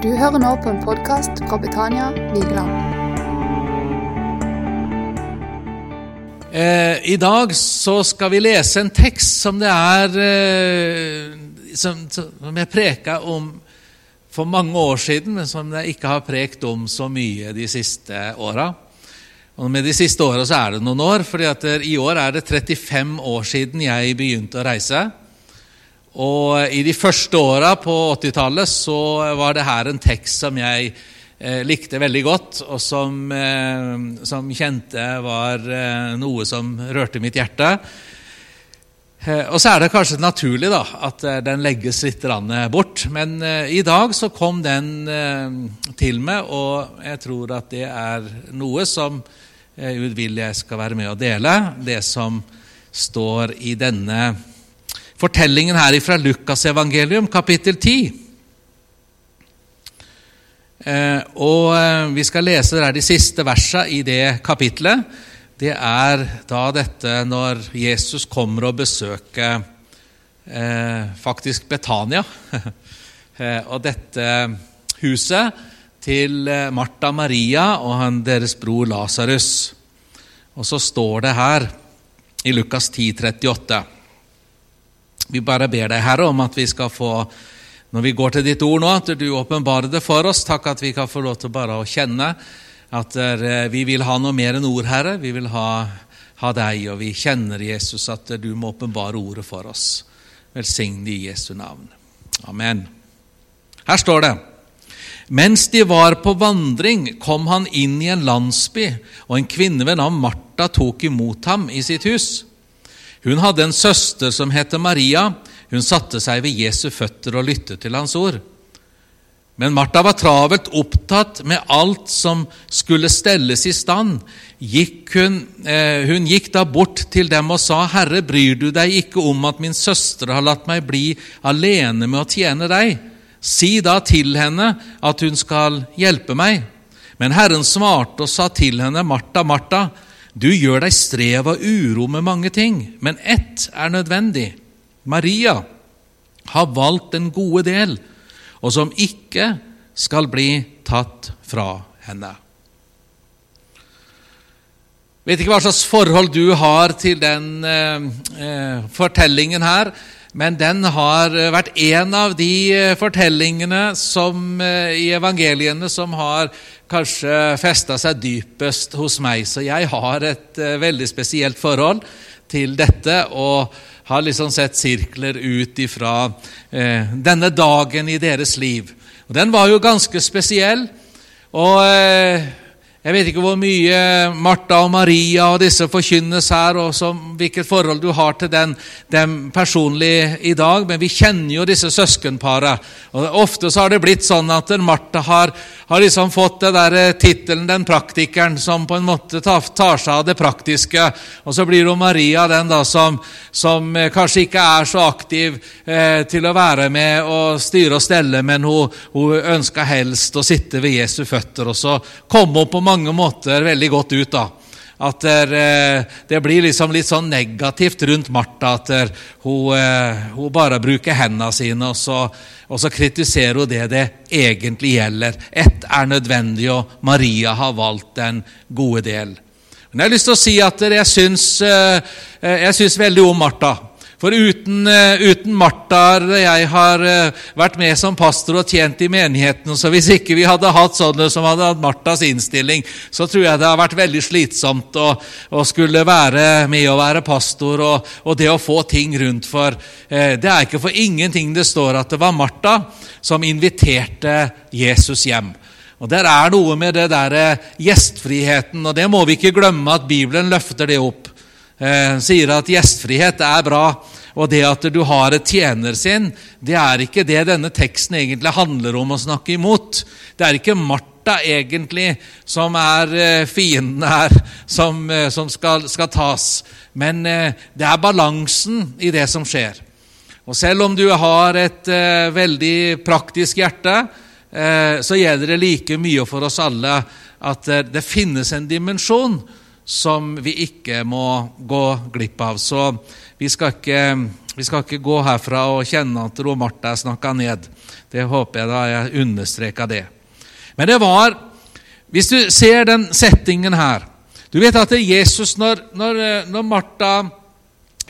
Du hører nå på en podkast fra Betania Vigeland. Eh, I dag så skal vi lese en tekst som det er eh, som, som jeg preka om for mange år siden, men som jeg ikke har prekt om så mye de siste åra. Og med de siste åra så er det noen år, for i år er det 35 år siden jeg begynte å reise. Og i de første åra på 80-tallet så var det her en tekst som jeg eh, likte veldig godt, og som, eh, som kjente var eh, noe som rørte mitt hjerte. Eh, og så er det kanskje naturlig da, at eh, den legges litt bort. Men eh, i dag så kom den til meg, og jeg tror at det er noe som Gud vil jeg skal være med å dele. Det som står i denne fortellingen her fra Lukasevangelium, kapittel 10. Eh, og eh, Vi skal lese de siste versene i det kapitlet. Det er da dette når Jesus kommer og besøker eh, faktisk Betania. og dette huset til Martha Maria og deres bror Lasarus. Og så står det her i Lukas 10, 38. Vi bare ber deg, Herre, om at vi skal få, når vi går til ditt ord nå, at du åpenbarer det for oss. Takk at vi kan få lov til bare å kjenne at eh, vi vil ha noe mer enn ord, Herre. Vi vil ha, ha deg, og vi kjenner, Jesus, at du må åpenbare ordet for oss. Velsign i Jesu navn. Amen. Her står det mens de var på vandring, kom han inn i en landsby, og en kvinne ved navn Martha tok imot ham i sitt hus. Hun hadde en søster som het Maria. Hun satte seg ved Jesu føtter og lyttet til hans ord. Men Martha var travelt opptatt med alt som skulle stelles i stand. Gikk hun, eh, hun gikk da bort til dem og sa, 'Herre, bryr du deg ikke om at min søster har latt meg bli alene med å tjene deg?' Si da til henne at hun skal hjelpe meg. Men Herren svarte og sa til henne, Martha, Martha, du gjør deg strev av uro med mange ting, men ett er nødvendig. Maria har valgt den gode del, og som ikke skal bli tatt fra henne. Vet ikke hva slags forhold du har til den eh, eh fortellingen her. Men den har vært en av de eh, fortellingene som, eh, i evangeliene som har kanskje festa seg dypest hos meg. Så jeg har et veldig spesielt forhold til dette og har liksom sett sirkler ut ifra eh, denne dagen i deres liv. Og Den var jo ganske spesiell. og... Uh, jeg vet ikke hvor mye Martha og Maria og disse forkynnes her, og som, hvilket forhold du har til den, dem personlig i dag, men vi kjenner jo disse søskenparene. Og ofte så har det blitt sånn at Martha har, har liksom fått det der eh, tittelen 'den praktikeren', som på en måte tar, tar, seg av det praktiske. Og så blir det Maria den da som, som eh, kanskje ikke er så aktiv eh, til å være med og styre og stelle, men hun, hun ønsker helst å sitte ved Jesu føtter. og så komme opp på mange måter veldig godt ut. da. At det, det blir liksom litt sånn negativt rundt Martha. At hun, eh, hun, bare bruker hendene sine, og så, og så, kritiserer hun det det egentlig gjelder. Ett er nødvendig, og Maria har valgt den gode del. Men jeg har lyst til å si at jeg syns, eh, jeg veldig om Martha. For uten, eh, uten Martha jeg har eh, vært med som pastor og tjent i menigheten, så hvis ikke vi hadde hatt sånne som hadde hatt Marthas innstilling, så tror jeg det har vært veldig slitsomt å, å skulle være med å være pastor og, og, det å få ting rundt. For eh, det er ikke for ingenting det står at det var Martha som inviterte Jesus hjem. Og Der er noe med det der gjestfriheten, og det må vi ikke glemme at Bibelen løfter det opp eh, sier at gjestfrihet er bra, og det at du har et tjenersinn, det er ikke det denne teksten egentlig handler om å snakke imot. Det er ikke Martha egentlig som er eh, fienden her, som, eh, som skal, skal, tas. Men eh, det er balansen i det som skjer. Og selv om du har et eh, veldig praktisk hjerte, eh, så gjelder det like mye for oss alle at det finnes en dimensjon som vi ikke må gå glipp av. Så vi skal ikke, vi skal ikke gå herfra og kjenne at Ro Martha er snakka ned. Det håper jeg da jeg understreka det. Men det var Hvis du ser den settingen her Du vet at Jesus, når, når, når Martha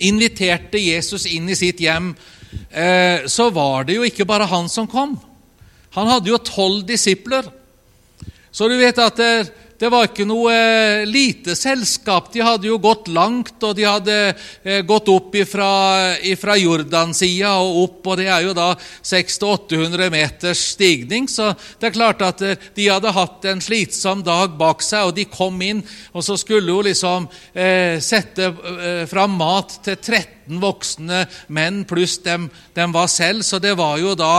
inviterte Jesus inn i sitt hjem, eh, så var det jo ikke bare han som kom. Han hadde jo tolv disipler. Så du vet at det, det var ikke noe eh, lite selskap. De hadde jo gått langt, og de hadde eh, gått opp ifra Jordansida og opp, og det er jo da 600-800 meters stigning, så det er klart at eh, de hadde hatt en slitsom dag bak seg, og de kom inn, og så skulle hun liksom sette fram mat til 13 voksne menn pluss dem, dem, var selv. Så det var jo da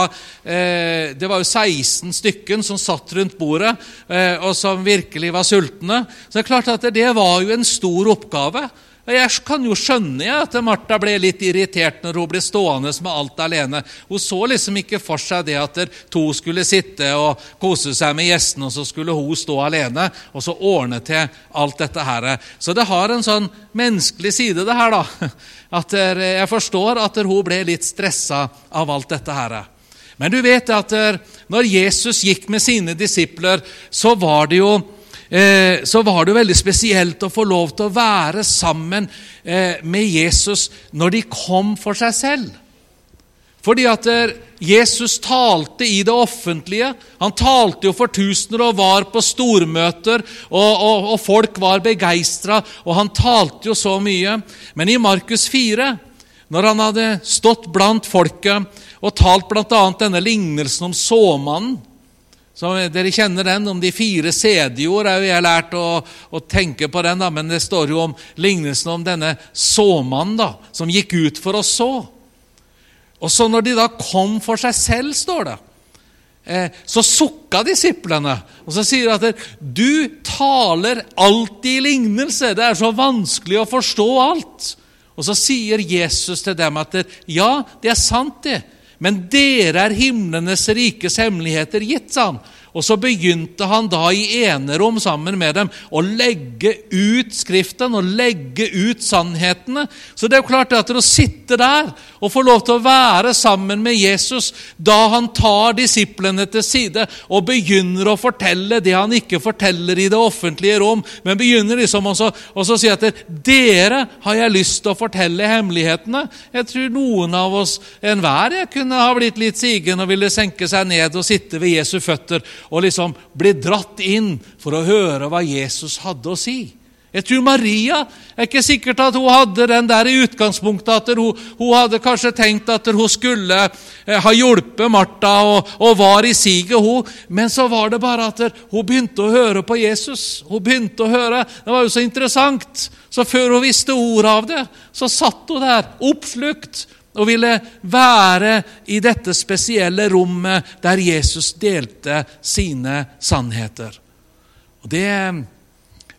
eh, det var jo 16 stykken som satt rundt bordet, eh, og som virkelig var sultne. Så det er klart at det var jo en stor oppgave. Jeg kan jo skjønne at Martha ble litt irritert når hun ble stående med alt alene. Hun så liksom ikke for seg det at to skulle sitte og kose seg med gjestene, og så skulle hun stå alene og så ordne til alt dette her. Så det har en sånn menneskelig side, det her, da. At jeg forstår at hun ble litt stressa av alt dette her. Men du vet at når Jesus gikk med sine disipler, så var det jo Eh, så var det veldig spesielt å få lov til å være sammen eh, med Jesus når de kom for seg selv. Fordi at eh, Jesus talte i det offentlige. Han talte jo for tusener og var på stormøter, og, og, og folk var begeistra, og han talte jo så mye. Men i Markus 4, når han hadde stått blant folket og talt bl.a. denne lignelsen om såmannen så Dere kjenner den om de fire vi har lært å, å, tenke på den, da, men det står jo om lignelsen om denne såmannen da, som gikk ut for å så. Og så når de da kom for seg selv, står det, eh, så sukka disiplene. Og så sier de at du taler alltid i lignelse. Det er så vanskelig å forstå alt. Og så sier Jesus til dem at ja, det er sant, det. Men dere er himlenes rikes hemmeligheter gitt, sa han. Og så begynte han da i enerom sammen med dem å legge ut Skriften og legge ut sannhetene. Så det er jo klart at å sitte der og få lov til å være sammen med Jesus da han tar disiplene til side og begynner å fortelle det han ikke forteller i det offentlige rom, men begynner liksom også å si at dere har jeg lyst til å fortelle hemmelighetene. Jeg tror noen av oss, enhver, jeg kunne ha blitt litt sigen og ville senke seg ned og sitte ved Jesu føtter og liksom bli dratt inn for å høre hva Jesus hadde å si. Jeg tror Maria er ikke sikkert at hun hadde den der i utgangspunktet at hun, hun hadde kanskje tenkt at hun skulle eh, ha hjulpet Martha og, og var i siget, hun. Men så var det bare at hun begynte å høre på Jesus. Hun begynte å høre. Det var jo så interessant. Så før hun visste ordet av det, så satt hun der oppslukt og ville være i dette spesielle rommet der Jesus delte sine sannheter. Og det,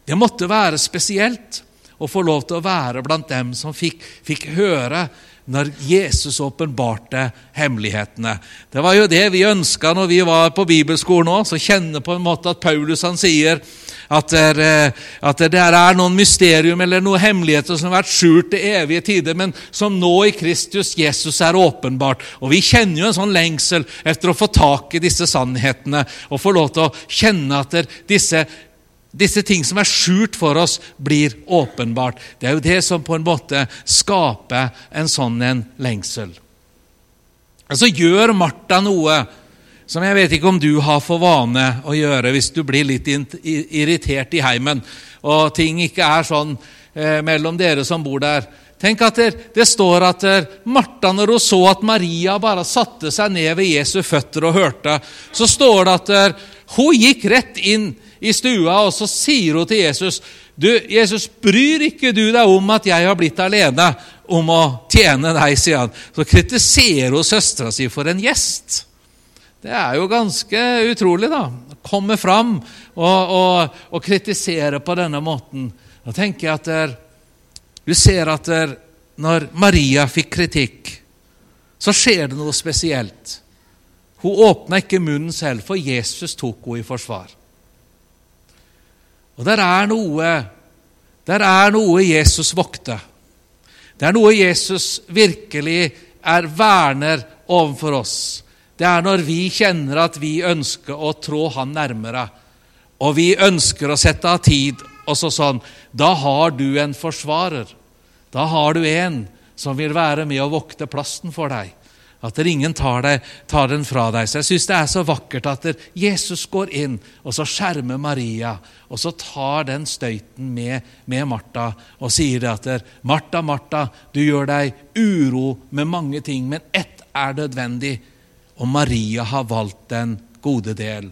det måtte være spesielt å få lov til å være blant dem som fikk, fikk høre når Jesus åpenbarte hemmelighetene. Det var jo det vi ønska når vi var på bibelskolen òg. Så kjenne på en måte at Paulus han sier at, der, eh, at det er noen mysterium eller noen hemmeligheter som har vært skjult til evige tider, men som nå i Kristus Jesus er åpenbart. Og Vi kjenner jo en sånn lengsel etter å få tak i disse sannhetene og få lov til å kjenne at disse disse ting som er skjult for oss, blir åpenbart. Det er jo det som på en måte skaper en sånn en lengsel. Og Så gjør Martha noe som jeg vet ikke om du har for vane å gjøre hvis du blir litt irritert i heimen, og ting ikke er sånn eh, mellom dere som bor der. Tenk at det, det står at Martha, når hun så at Maria bare satte seg ned ved Jesu føtter og hørte, så står det at hun gikk rett inn i stua, og så sier hun til Jesus du, Jesus, bryr ikke du deg om at jeg har blitt alene om å tjene deg, sier han. Så kritiserer hun søstera si for en gjest. Det er jo ganske utrolig, da. Komme fram og, og, og kritisere på denne måten. Da tenker jeg at der, du ser at der, når Maria fikk kritikk, så skjer det noe spesielt. Hun åpna ikke munnen selv, for Jesus tok henne i forsvar. Og der er noe Der er noe Jesus vokter. Det er noe Jesus virkelig er verner overfor oss. Det er når vi kjenner at vi ønsker å trå Han nærmere, og vi ønsker å sette av tid, og så sånn. Da har du en forsvarer. Da har du en som vil være med å vokte plassen for deg. At ingen tar, deg, tar, den fra deg. Så jeg syns det er så vakkert at Jesus går inn, og så skjermer Maria, og så tar den støyten med, med Martha og sier at Martha, Martha, du gjør deg uro med mange ting, men ett er nødvendig, og Maria har valgt den gode del.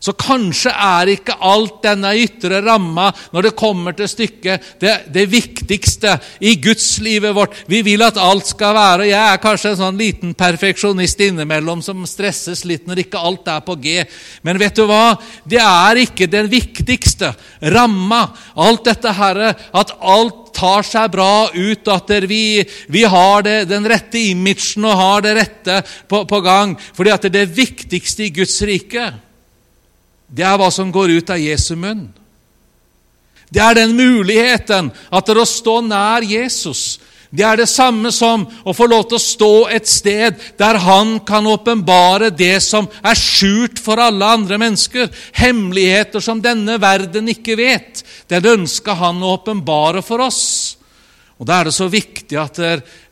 Så kanskje er ikke alt denne ytre ramma når det kommer til stykket, det, det, viktigste i gudslivet vårt. Vi vil at alt skal være og Jeg er kanskje en sånn liten perfeksjonist innimellom som stresses litt når ikke alt er på G. Men vet du hva? Det er ikke den viktigste ramma. Alt dette her, at alt tar seg bra ut, at vi, vi har det, den rette imagen og har det rette på, på gang. Fordi at det er det viktigste i Guds rike det er hva som går ut av Jesu munn. Det er den muligheten at det å stå nær Jesus det er det samme som å få lov til å stå et sted der han kan åpenbare det som er skjult for alle andre mennesker. Hemmeligheter som denne verden ikke vet. Det ønsker han å åpenbare for oss. Og Da er det så viktig at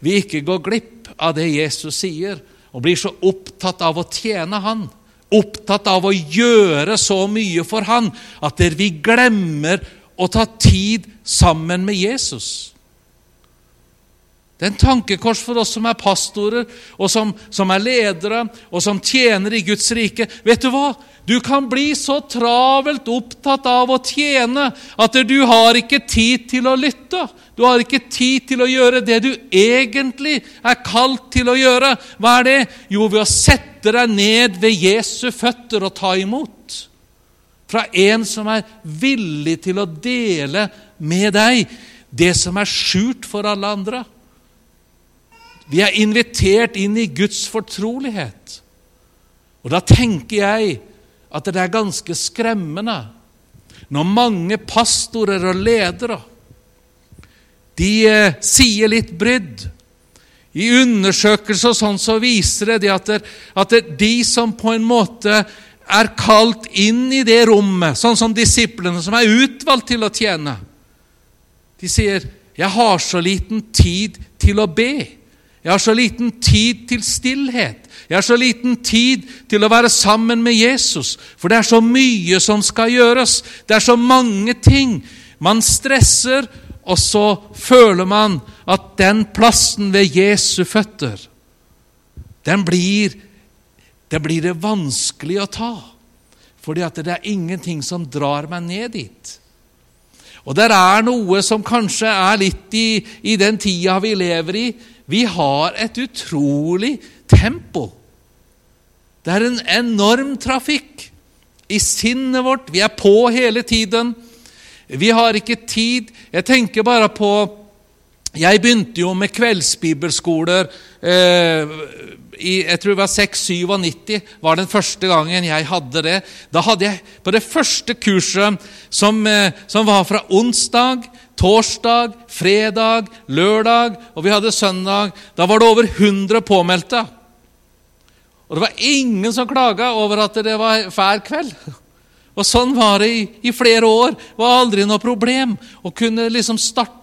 vi ikke går glipp av det Jesus sier, og blir så opptatt av å tjene Han opptatt av å gjøre så mye for han at vi glemmer å ta tid sammen med Jesus. Det er en tankekors for oss som er pastorer, og som, som, er ledere, og som tjener i Guds rike. Vet du hva? Du kan bli så travelt opptatt av å tjene at du har ikke tid til å lytte. Du har ikke tid til å gjøre det du egentlig er kalt til å gjøre. Hva er det? Jo, ved å sette deg ned ved Jesu føtter og ta imot. Fra en som er villig til å dele med deg det som er skjult for alle andre. Vi er invitert inn i Guds fortrolighet. Og da tenker jeg at det er ganske skremmende når mange pastorer og ledere de eh, sier litt brydd. I undersøkelser sånn så viser det at, det, at det, de som på en måte er kalt inn i det rommet, sånn som disiplene som er utvalgt til å tjene, de sier 'Jeg har så liten tid til å be'. Jeg har så liten tid til stillhet. Jeg har så liten tid til å være sammen med Jesus, for det er så mye som skal gjøres. Det er så mange ting. Man stresser, og så føler man at den plassen ved Jesu føtter, den blir det blir det vanskelig å ta. Fordi at det er ingenting som drar meg ned dit. Og det er noe som kanskje er litt i, i den tida vi lever i, vi har et utrolig tempo. Det er en enorm trafikk i sinnet vårt. Vi er på hele tiden. Vi har ikke tid. Jeg tenker bare på Jeg begynte jo med kveldsbibelskoler eh, i, jeg tror det var 697 var den første gangen jeg hadde det. Da hadde jeg på det første kurset, som, eh, som var fra onsdag torsdag, fredag, lørdag, og vi hadde søndag. Da var det over 100 påmeldte. Og det var ingen som klaga over at det var hver kveld. Og sånn var det i, i, flere år. Det var aldri noe problem å kunne liksom starte.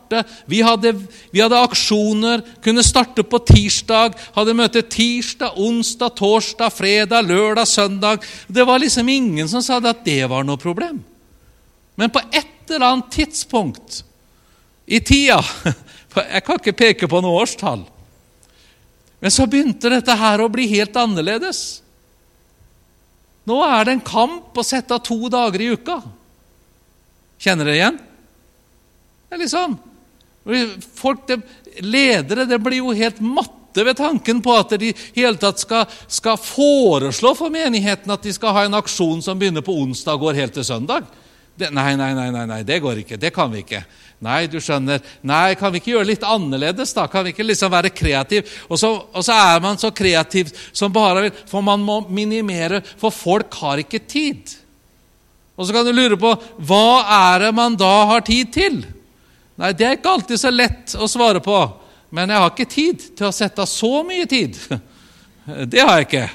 Vi hadde, vi hadde, aksjoner, kunne starte på tirsdag. Hadde møte tirsdag, onsdag, torsdag, fredag, lørdag, søndag. Det var liksom ingen som sa at det var noe problem. Men på et eller annet tidspunkt i tida. Jeg kan ikke peke på noe årstall. Men så begynte dette her å bli helt annerledes. Nå er det en kamp å sette av to dager i uka. Kjenner dere igjen? Det er liksom Folk, det, Ledere det blir jo helt matte ved tanken på at de hele tatt skal, skal foreslå for menigheten at de skal ha en aksjon som begynner på onsdag og går helt til søndag. Det, nei, nei, nei, nei, det går ikke. Det kan vi ikke. Nei, du skjønner. Nei, kan vi ikke gjøre litt annerledes, da? Kan vi ikke liksom være kreativ? Og så, og så er man så kreativ som bare vil For man må minimere, for folk har ikke tid. Og så kan du lure på hva er det man da har tid til? Nei, det er ikke alltid så lett å svare på. Men jeg har ikke tid til å sette av så mye tid. Det har jeg ikke.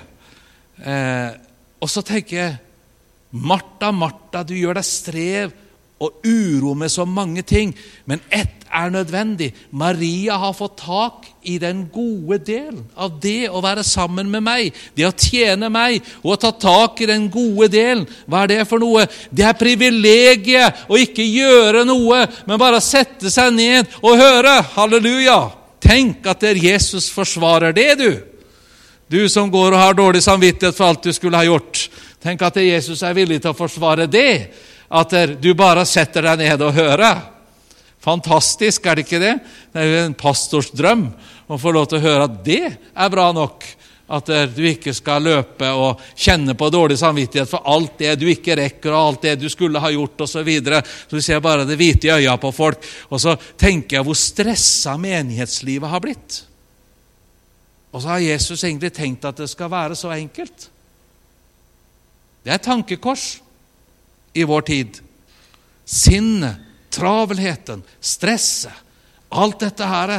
Eh, og så tenker jeg Martha, Martha, du gjør deg strev og uro med så mange ting, men ett er nødvendig. Maria har fått tak i den gode delen av det å være sammen med meg, det å tjene meg og å ta tak i den gode delen. Hva er det for noe? Det er privilegiet å ikke gjøre noe, men bare sette seg ned og høre. Halleluja! Tenk at det er Jesus forsvarer det, du. Du som går og har dårlig samvittighet for alt du skulle ha gjort. Tenk at Jesus er villig til å forsvare det at du bare setter deg ned og hører. Fantastisk, er det ikke det? Det er jo en pastors drøm å få lov til å høre at det er bra nok. At du ikke skal løpe og kjenne på dårlig samvittighet for alt det du ikke rekker, og alt det du skulle ha gjort, osv. Så, videre. så du ser bare det hvite i øya på folk. Og så tenker jeg hvor stressa menighetslivet har blitt. Og så har Jesus egentlig tenkt at det skal være så enkelt. Det er et tankekors i vår tid. Sinnet, travelheten, stresset, alt dette her.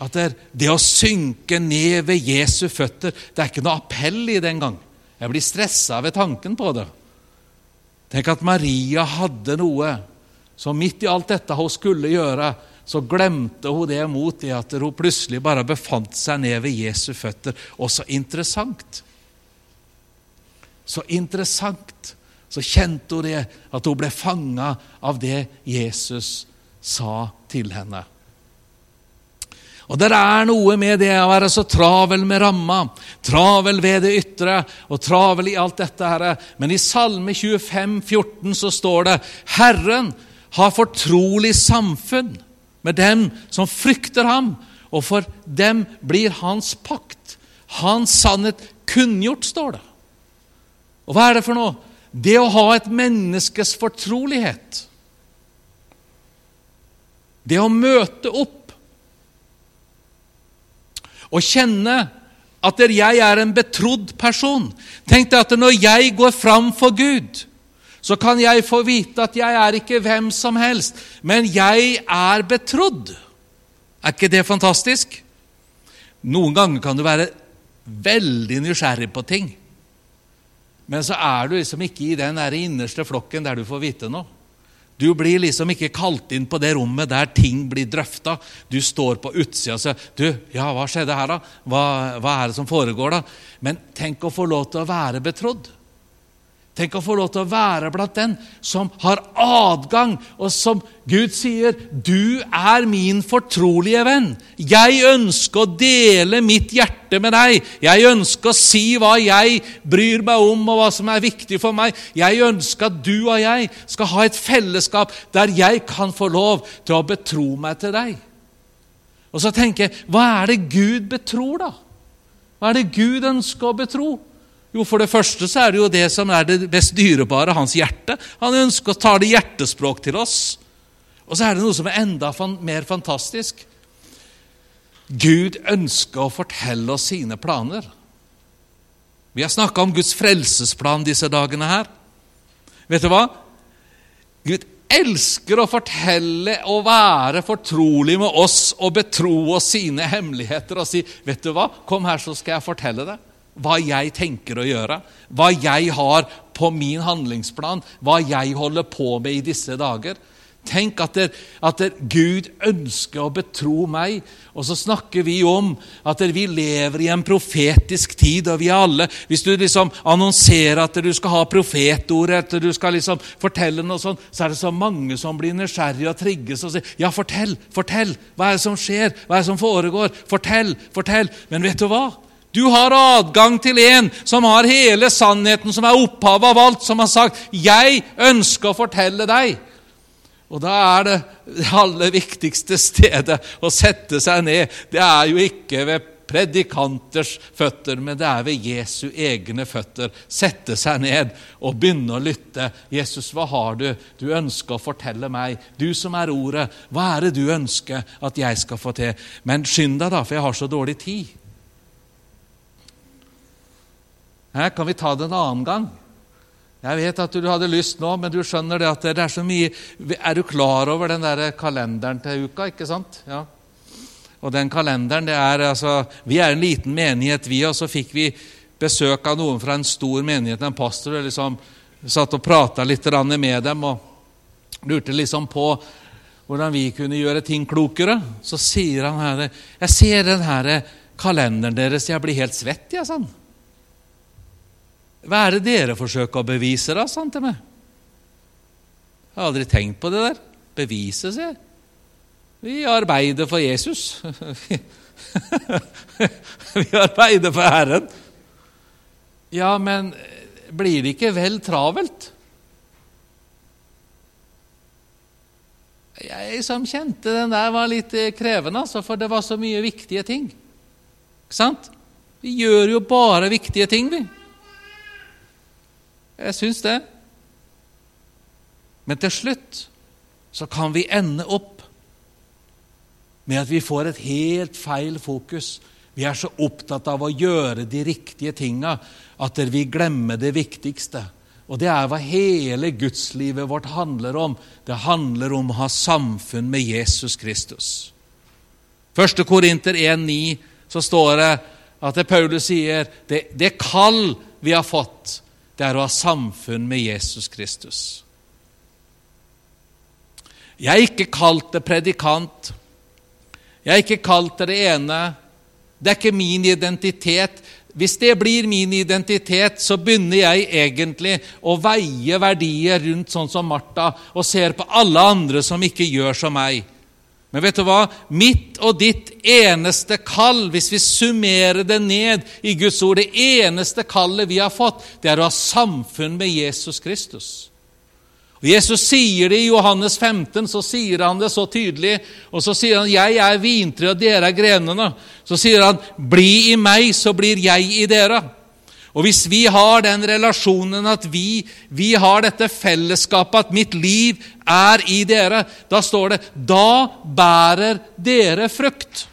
At det, det, å synke ned ved Jesu føtter Det er ikke noe appell i det engang. Jeg blir stressa ved tanken på det. Tenk at Maria hadde noe som midt i alt dette hun skulle gjøre, så glemte hun det mot det at hun plutselig bare befant seg ned ved Jesu føtter. Og så interessant. Så interessant så kjente hun det, at hun ble fanga av det Jesus sa til henne. Og Det er noe med det å være så travel med ramma, travel ved det ytre og travel i alt dette. her. Men i Salme 25, 14 så står det Herren har fortrolig samfunn med dem som frykter ham, og for dem blir hans pakt, hans sannhet, kunngjort, står det. Og hva er det for noe? Det å ha et menneskes fortrolighet. Det å møte opp og kjenne at jeg er en betrodd person. Tenk deg at når jeg går fram for Gud, så kan jeg få vite at jeg er ikke hvem som helst, men jeg er betrodd. Er ikke det fantastisk? Noen ganger kan du være veldig nysgjerrig på ting. Men så er du liksom ikke i den der innerste flokken der du får vite noe. Du blir liksom ikke kalt inn på det rommet der ting blir drøfta. Du står på utsida og sier du, ja, 'Hva skjedde her, da? Hva, hva er det som foregår?' da? Men tenk å få lov til å være betrodd. Tenk å få lov til å være blant den som har adgang, og som Gud sier 'Du er min fortrolige venn'. Jeg ønsker å dele mitt hjerte med deg. Jeg ønsker å si hva jeg bryr meg om, og hva som er viktig for meg. Jeg ønsker at du og jeg skal ha et fellesskap der jeg kan få lov til å betro meg til deg. Og så tenker jeg, hva er det Gud betror, da? Hva er det Gud ønsker å betro? Jo, For det første så er det jo det som er det best dyrebare, hans hjerte. Han ønsker å ta det hjertespråk til oss. Og så er det noe som er enda mer fantastisk. Gud ønsker å fortelle oss sine planer. Vi har snakka om Guds frelsesplan disse dagene her. Vet du hva? Gud elsker å fortelle og være fortrolig med oss og betro oss sine hemmeligheter og si, 'Vet du hva? Kom her, så skal jeg fortelle deg.' Hva jeg tenker å gjøre, hva jeg har på min handlingsplan, hva jeg holder på med i disse dager. Tenk at, det, at det, Gud ønsker å betro meg. Og så snakker vi om at det, vi lever i en profetisk tid, og vi er alle Hvis du liksom annonserer at du skal ha profetordet, at du skal liksom fortelle noe sånt, så er det så mange som blir nysgjerrige og trigges og sier Ja, fortell, fortell! Hva er det som skjer? Hva er det som foregår? Fortell, fortell! Men vet du hva? Du har adgang til en som har hele sannheten, som er opphavet av alt, som har sagt 'Jeg ønsker å fortelle deg'. Og da er det det aller viktigste stedet å sette seg ned. Det er jo ikke ved predikanters føtter, men det er ved Jesu egne føtter. Sette seg ned og begynne å lytte. 'Jesus, hva har du? Du ønsker å fortelle meg.' 'Du som er Ordet, hva er det du ønsker at jeg skal få til?' Men skynd deg, da, for jeg har så dårlig tid. Her kan vi ta det en annen gang. Jeg vet at du hadde lyst nå, men du skjønner det at det er så mye Er du klar over den der kalenderen til uka, ikke sant? Ja. Og den kalenderen, det er altså Vi er en liten menighet, vi, og så fikk vi besøk av noen fra en stor menighet, en pastor, og liksom satt og prata litt med dem og lurte liksom på hvordan vi kunne gjøre ting klokere. Så sier han her Jeg ser den her kalenderen deres, jeg blir helt svett, jeg, ja, sånn. Hva er det dere forsøker å bevise, da? sa han til meg. Jeg har aldri tenkt på det der. Bevise, sier jeg. Vi arbeider for Jesus. Vi arbeider for Herren. Ja, men blir det ikke vel travelt? Jeg som kjente den der, var litt krevende, altså, for det var så mye viktige ting. Ikke sant? Vi gjør jo bare viktige ting, vi. Jeg syns det. Men til slutt så kan vi ende opp med at vi får et helt feil fokus. Vi er så opptatt av å gjøre de riktige tinga at vi glemmer det viktigste. Og det er hva hele gudslivet vårt handler om. Det handler om å ha samfunn med Jesus Kristus. 1. Korinter 1,9 så står det at det Paulus sier det, det kall vi har fått, det er å ha samfunn med Jesus Kristus. Jeg er ikke kalt det predikant. Jeg er ikke kalt det ene. Det er ikke min identitet. Hvis det blir min identitet, så begynner jeg egentlig å veie verdier rundt sånn som Martha og ser på alle andre som ikke gjør som meg. Men vet du hva? Mitt og ditt eneste kall, hvis vi summerer det ned i Guds ord, det eneste kallet vi har fått, det er å ha samfunn med Jesus Kristus. Og Jesus sier det i Johannes 15, så sier han det så tydelig. Og så sier han 'Jeg er vintreet, og dere er grenene'. Så sier han 'Bli i meg, så blir jeg i dere'. Og hvis vi har den relasjonen at vi, vi har dette fellesskapet, at mitt liv er i dere, da står det 'da bærer dere frukt'.